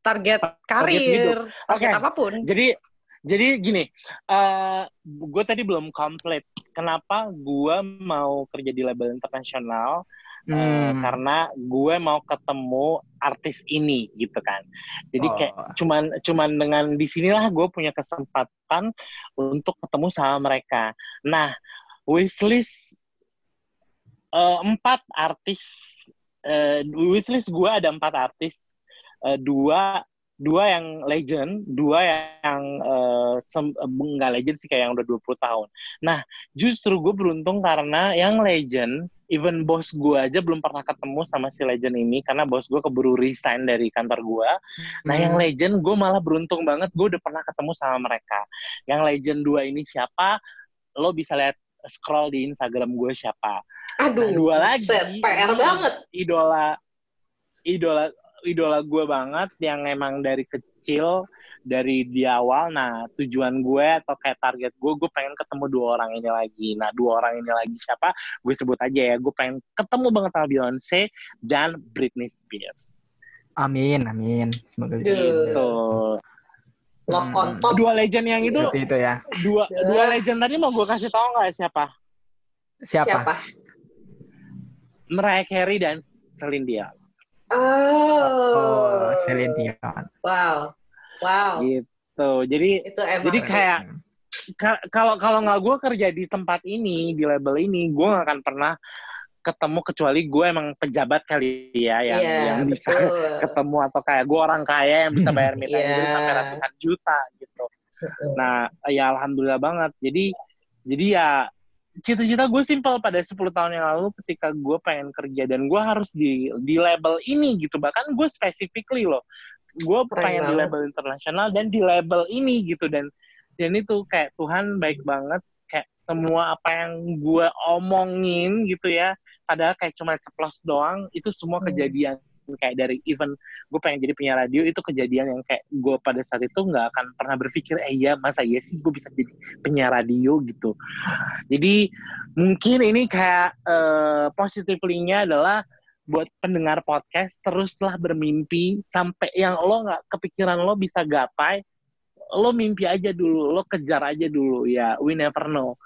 Speaker 1: target karir, target
Speaker 5: Oke.
Speaker 1: apa pun.
Speaker 5: jadi jadi gini eh gue tadi belum komplit kenapa gue mau kerja di label internasional Eh,
Speaker 4: Hmm.
Speaker 5: karena gue mau ketemu artis ini gitu kan. Jadi
Speaker 4: Oh.
Speaker 5: kayak cuman cuman dengan di sinilah gue punya kesempatan untuk ketemu sama mereka. Nah, wishlist eh, empat artis, eh, wishlist gue ada empat artis, Eh, dua dua yang legend, dua yang eh, nggak legend sih kayak yang udah 20 tahun. Nah, justru gue beruntung karena yang legend even bos gue aja belum pernah ketemu sama si legend ini karena bos gue keburu resign dari kantor gue. Nah yang
Speaker 4: Hmm.
Speaker 5: legend gue malah beruntung banget gue udah pernah ketemu sama mereka. Yang legend dua ini siapa? Lo bisa lihat scroll di Instagram gue siapa.
Speaker 1: Aduh,
Speaker 5: Dua lagi.
Speaker 1: PR banget.
Speaker 5: Idola, idola, idola gue banget yang emang dari kecil dari di awal. Nah tujuan gue atau kayak target gue, gue pengen ketemu dua orang ini lagi. Nah dua orang ini lagi siapa? Gue sebut aja ya. Gue pengen ketemu banget sama Beyonce dan Britney Spears.
Speaker 4: Amin, amin. Semoga.
Speaker 5: Gitu.
Speaker 1: Love on top.
Speaker 5: Dua legend yang itu
Speaker 4: Seperti itu ya.
Speaker 5: dua dua legend tadi mau gue kasih tau nggak siapa?
Speaker 4: Siapa?
Speaker 5: Mariah Carey dan Celine Dion.
Speaker 1: Oh.
Speaker 4: Oh, Celine Dion.
Speaker 1: Wow. Wow.
Speaker 5: Gitu. Jadi
Speaker 1: Itu emang
Speaker 5: jadi kayak ka- kalau kalau nggak gue kerja di tempat ini di label ini, gue nggak akan pernah ketemu kecuali gue emang pejabat kali ya yang
Speaker 1: Iya,
Speaker 5: yang bisa
Speaker 1: betul.
Speaker 5: ketemu atau kayak gue orang kaya yang bisa bayar greet
Speaker 1: Iya.
Speaker 5: sampai ratusan juta gitu. Nah, ya alhamdulillah banget. Jadi jadi ya cita-cita gue simpel pada 10 tahun yang lalu ketika gue pengen kerja dan gue harus di di label ini gitu. Bahkan gue specifically loh. Gue pengen di label internasional dan di label ini gitu dan dan itu kayak Tuhan baik banget kayak semua apa yang gue omongin gitu ya padahal kayak cuma ceplos doang itu semua
Speaker 1: Hmm.
Speaker 5: Kayak dari event gue pengen jadi penyiar radio itu kejadian yang kayak gue pada saat itu nggak akan pernah berpikir eh iya masa iya sih gue bisa jadi penyiar radio gitu. Jadi mungkin ini kayak eh positively-nya adalah buat pendengar podcast teruslah bermimpi sampai yang lo nggak kepikiran lo bisa gapai lo mimpi aja dulu lo kejar aja dulu ya we never know.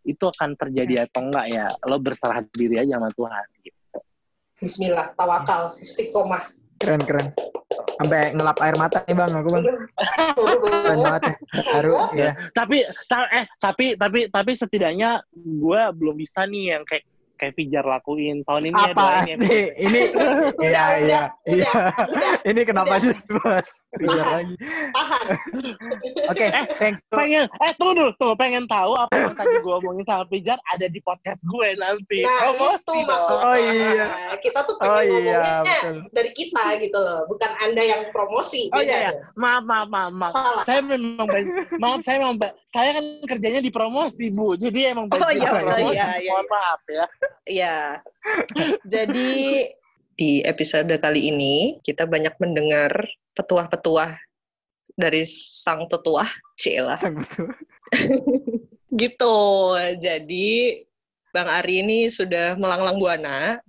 Speaker 5: Itu akan terjadi atau enggak ya lo berserah diri aja sama Tuhan gitu
Speaker 1: Bismillah, tawakal, istiqomah.
Speaker 4: Keren keren. Sampai ngelap air mata nih bang, aku bang. Keren banget ya. Haru ya.
Speaker 5: tapi ta- eh tapi tapi tapi setidaknya gue belum bisa nih yang kayak kayak Fijar lakuin tahun ini ya
Speaker 4: Apa?
Speaker 5: ya
Speaker 4: Nih, ini iya iya iya.
Speaker 1: udah,
Speaker 4: Ini kenapa
Speaker 1: udah.
Speaker 4: sih bos? Biar lagi.
Speaker 1: Tahan.
Speaker 4: Oke, thank you.
Speaker 5: pengen eh tunggu dulu tuh pengen tahu apa yang tadi gue omongin sama Fijar ada di podcast gue nanti
Speaker 1: Nah,
Speaker 5: promosi
Speaker 1: itu maksudnya.
Speaker 4: Oh, iya.
Speaker 1: Kita tuh pengen
Speaker 4: Oh iya,
Speaker 1: ngomongnya
Speaker 4: betul.
Speaker 1: dari kita gitu loh, bukan Anda yang promosi.
Speaker 5: Oh iya, iya. maaf maaf maaf maaf
Speaker 1: Salah.
Speaker 5: saya memang maaf saya memang saya kan kerjanya di promosi bu jadi emang
Speaker 1: Oh, iya,
Speaker 5: promosi
Speaker 1: iya, iya,
Speaker 5: mohon
Speaker 1: iya.
Speaker 5: maaf ya
Speaker 1: Iya. Jadi di episode kali ini kita banyak mendengar petuah-petuah dari sang tetuah, Cila.
Speaker 4: Sang betul.
Speaker 1: Gitu. Jadi Bang Ari ini sudah melanglang buana.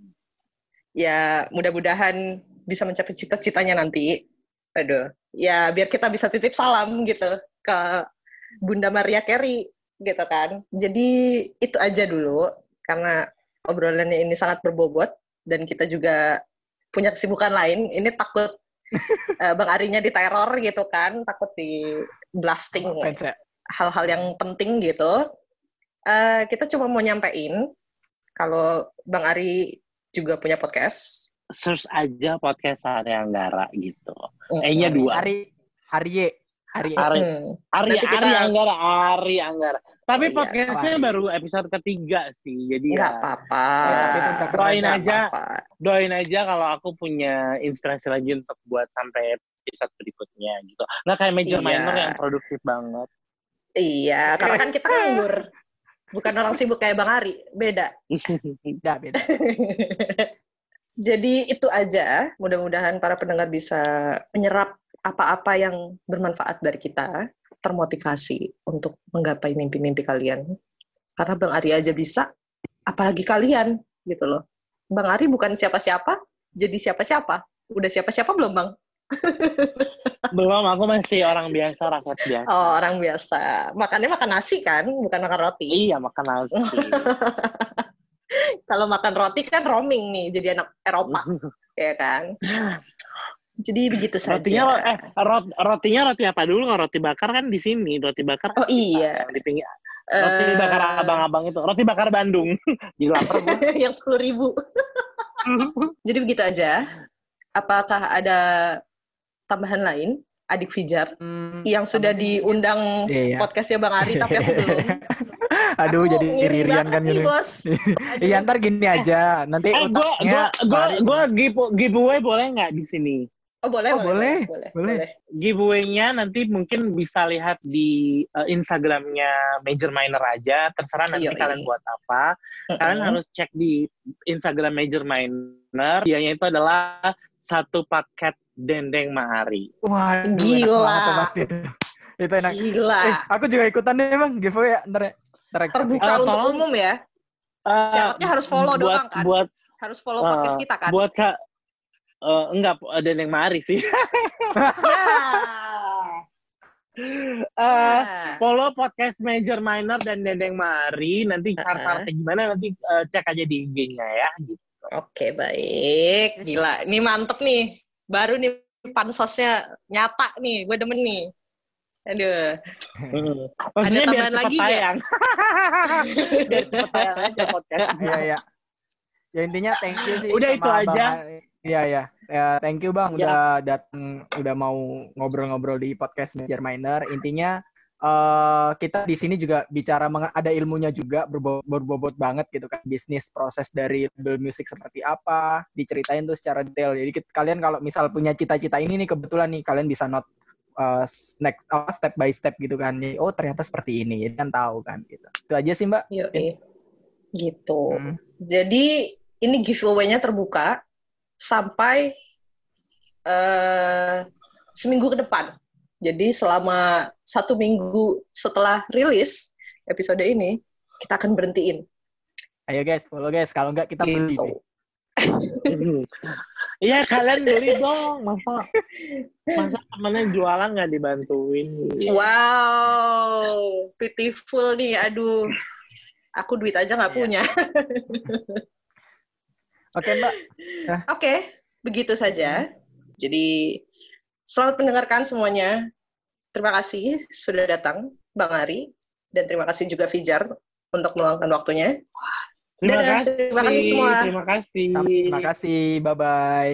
Speaker 1: Ya, mudah-mudahan bisa mencapai cita-citanya nanti. Aduh. Ya, biar kita bisa titip salam gitu ke Bunda Maria Carey gitu kan. Jadi itu aja dulu karena obrolannya ini sangat berbobot dan kita juga punya kesibukan lain. Ini takut eh, Bang Arinya diteror gitu kan, takut di blasting hal-hal yang penting gitu. Eh, kita cuma mau nyampein kalau Bang Ari juga punya podcast.
Speaker 5: search aja podcast Area Anggara gitu E-nya
Speaker 1: Mm-mm.
Speaker 5: dua
Speaker 4: Ari Arye
Speaker 5: Ari
Speaker 1: Mm-mm.
Speaker 5: Ari
Speaker 1: Nanti kita-
Speaker 5: Ari Anggara Ari Anggara tapi
Speaker 1: Oh, iya,
Speaker 5: podcastnya
Speaker 4: Ari.
Speaker 5: baru episode ketiga sih jadi
Speaker 1: Nggak
Speaker 5: ya
Speaker 1: apa-apa.
Speaker 4: Ya,
Speaker 5: Doain
Speaker 1: Nggak
Speaker 5: aja.
Speaker 1: apa-apa.
Speaker 5: doain aja kalau aku punya inspirasi lagi untuk buat sampai episode berikutnya gitu nggak kayak major
Speaker 1: Iya.
Speaker 5: minor yang produktif banget
Speaker 1: Iya, karena kan kita nganggur. Bukan orang sibuk kayak Bang Ari, beda.
Speaker 4: Beda beda.
Speaker 1: Jadi itu aja. Mudah-mudahan para pendengar bisa menyerap apa-apa yang bermanfaat dari kita, termotivasi untuk menggapai mimpi-mimpi kalian. Karena Bang Ari aja bisa, apalagi kalian gitu loh. Bang Ari bukan siapa-siapa, jadi siapa-siapa. Udah siapa-siapa belum, Bang?
Speaker 5: belum aku masih orang biasa rakyat biasa
Speaker 1: Oh, orang biasa. Makannya makan nasi kan, bukan makan roti.
Speaker 5: iya makan nasi
Speaker 1: Kalau makan roti kan roaming nih, jadi anak Eropa, ya kan? Jadi begitu saja.
Speaker 5: rotinya ro- eh rot, rotinya roti apa dulu nggak roti bakar kan di sini roti bakar
Speaker 1: Oh iya.
Speaker 5: di pinggir roti
Speaker 1: Eh,
Speaker 5: bakar abang-abang itu roti bakar Bandung jadi lapar gua.
Speaker 1: yang sepuluh ribu. Jadi begitu aja. Apakah ada tambahan lain, Adik Fijar,
Speaker 4: Hmm,
Speaker 1: yang sudah diundang
Speaker 4: Iya.
Speaker 1: podcastnya Bang Ari, tapi aku belum.
Speaker 4: Aduh
Speaker 1: Aku
Speaker 4: jadi
Speaker 1: ngiri
Speaker 4: irian
Speaker 1: banget
Speaker 4: kan
Speaker 1: nih,
Speaker 4: gini.
Speaker 1: bos.
Speaker 4: Iya ntar gini aja, nanti
Speaker 5: eh gua
Speaker 4: otaknya
Speaker 5: gua gua
Speaker 4: Mari.
Speaker 5: gua give- giveaway boleh nggak di sini
Speaker 1: Oh, boleh,
Speaker 4: Oh,
Speaker 1: boleh,
Speaker 4: boleh.
Speaker 1: boleh,
Speaker 4: Boleh.
Speaker 5: giveaway-nya nanti mungkin bisa lihat di uh, Instagramnya Major Minor aja. Terserah nanti
Speaker 1: Yoi.
Speaker 5: kalian buat apa. Kalian
Speaker 1: Mm-mm.
Speaker 5: harus cek di Instagram Major Minor. Dianya itu adalah satu paket dendeng mahari.
Speaker 4: Wah,
Speaker 1: Gila.
Speaker 4: banget tuh pasti itu. Itu enak.
Speaker 1: Gila.
Speaker 4: Eh, aku juga ikutan deh bang giveaway ya. Ntar ya. Ntar ya.
Speaker 1: Terbuka
Speaker 5: Eh,
Speaker 1: untuk
Speaker 5: tolong.
Speaker 1: umum ya.
Speaker 5: Uh,
Speaker 1: Syaratnya harus follow
Speaker 5: buat,
Speaker 1: doang kan?
Speaker 5: Buat
Speaker 1: Harus follow
Speaker 5: uh,
Speaker 1: podcast kita kan?
Speaker 5: buat kak eh, enggak uh, dendeng mahari sih.
Speaker 1: Ya.
Speaker 5: Eh,
Speaker 1: Ya.
Speaker 5: follow podcast Major Minor dan Dendeng Mari. Nanti
Speaker 1: Uh-uh.
Speaker 5: syarat-syaratnya gimana nanti eh, cek aja di IG-nya ya. Gitu.
Speaker 1: Oke, baik. Gila, ini mantep nih. Baru nih pansosnya nyata nih. Gue demen nih. Aduh.
Speaker 5: Hmm. Maksudnya biar
Speaker 1: tambahan lagi
Speaker 5: tayang. biar cepet tayang aja podcast.
Speaker 4: Iya iya. Ya intinya thank you sih.
Speaker 5: Udah
Speaker 4: sama
Speaker 5: itu
Speaker 4: Bang
Speaker 5: aja.
Speaker 4: Ari. Iya iya. Ya, thank you bang
Speaker 5: Ya.
Speaker 4: udah datang, udah mau ngobrol-ngobrol di podcast Major Minor. Intinya eh kita di sini juga bicara ada ilmunya juga berbo- berbobot banget gitu kan bisnis proses dari label musik seperti apa diceritain tuh secara detail jadi kit- kalian kalau misal punya cita-cita ini nih kebetulan nih kalian bisa not eh, next apa step by step gitu kan oh ternyata seperti ini jadi kan tahu kan gitu itu aja sih mbak
Speaker 1: Yoi. Gitu.
Speaker 4: Hmm.
Speaker 1: Jadi ini giveaway-nya terbuka sampai eh seminggu ke depan. Jadi selama satu minggu setelah rilis episode ini, kita akan berhentiin.
Speaker 4: ayo guys follow guys kalau enggak kita beli
Speaker 1: Gitu.
Speaker 5: Iya kalian beli dong, masa masa temennya jualan nggak dibantuin?
Speaker 1: Wow, pitiful nih. Aduh, aku duit aja nggak
Speaker 4: Iya.
Speaker 1: punya.
Speaker 4: Oke Mbak,
Speaker 1: Oke, begitu saja. Jadi, selamat mendengarkan semuanya. Terima kasih sudah datang, Bang Ari. Dan terima kasih juga Fijar untuk meluangkan waktunya.
Speaker 5: Terima
Speaker 1: Dadah,
Speaker 5: kasih.
Speaker 1: terima kasih semua.
Speaker 5: Terima kasih.
Speaker 4: terima kasih, bye bye.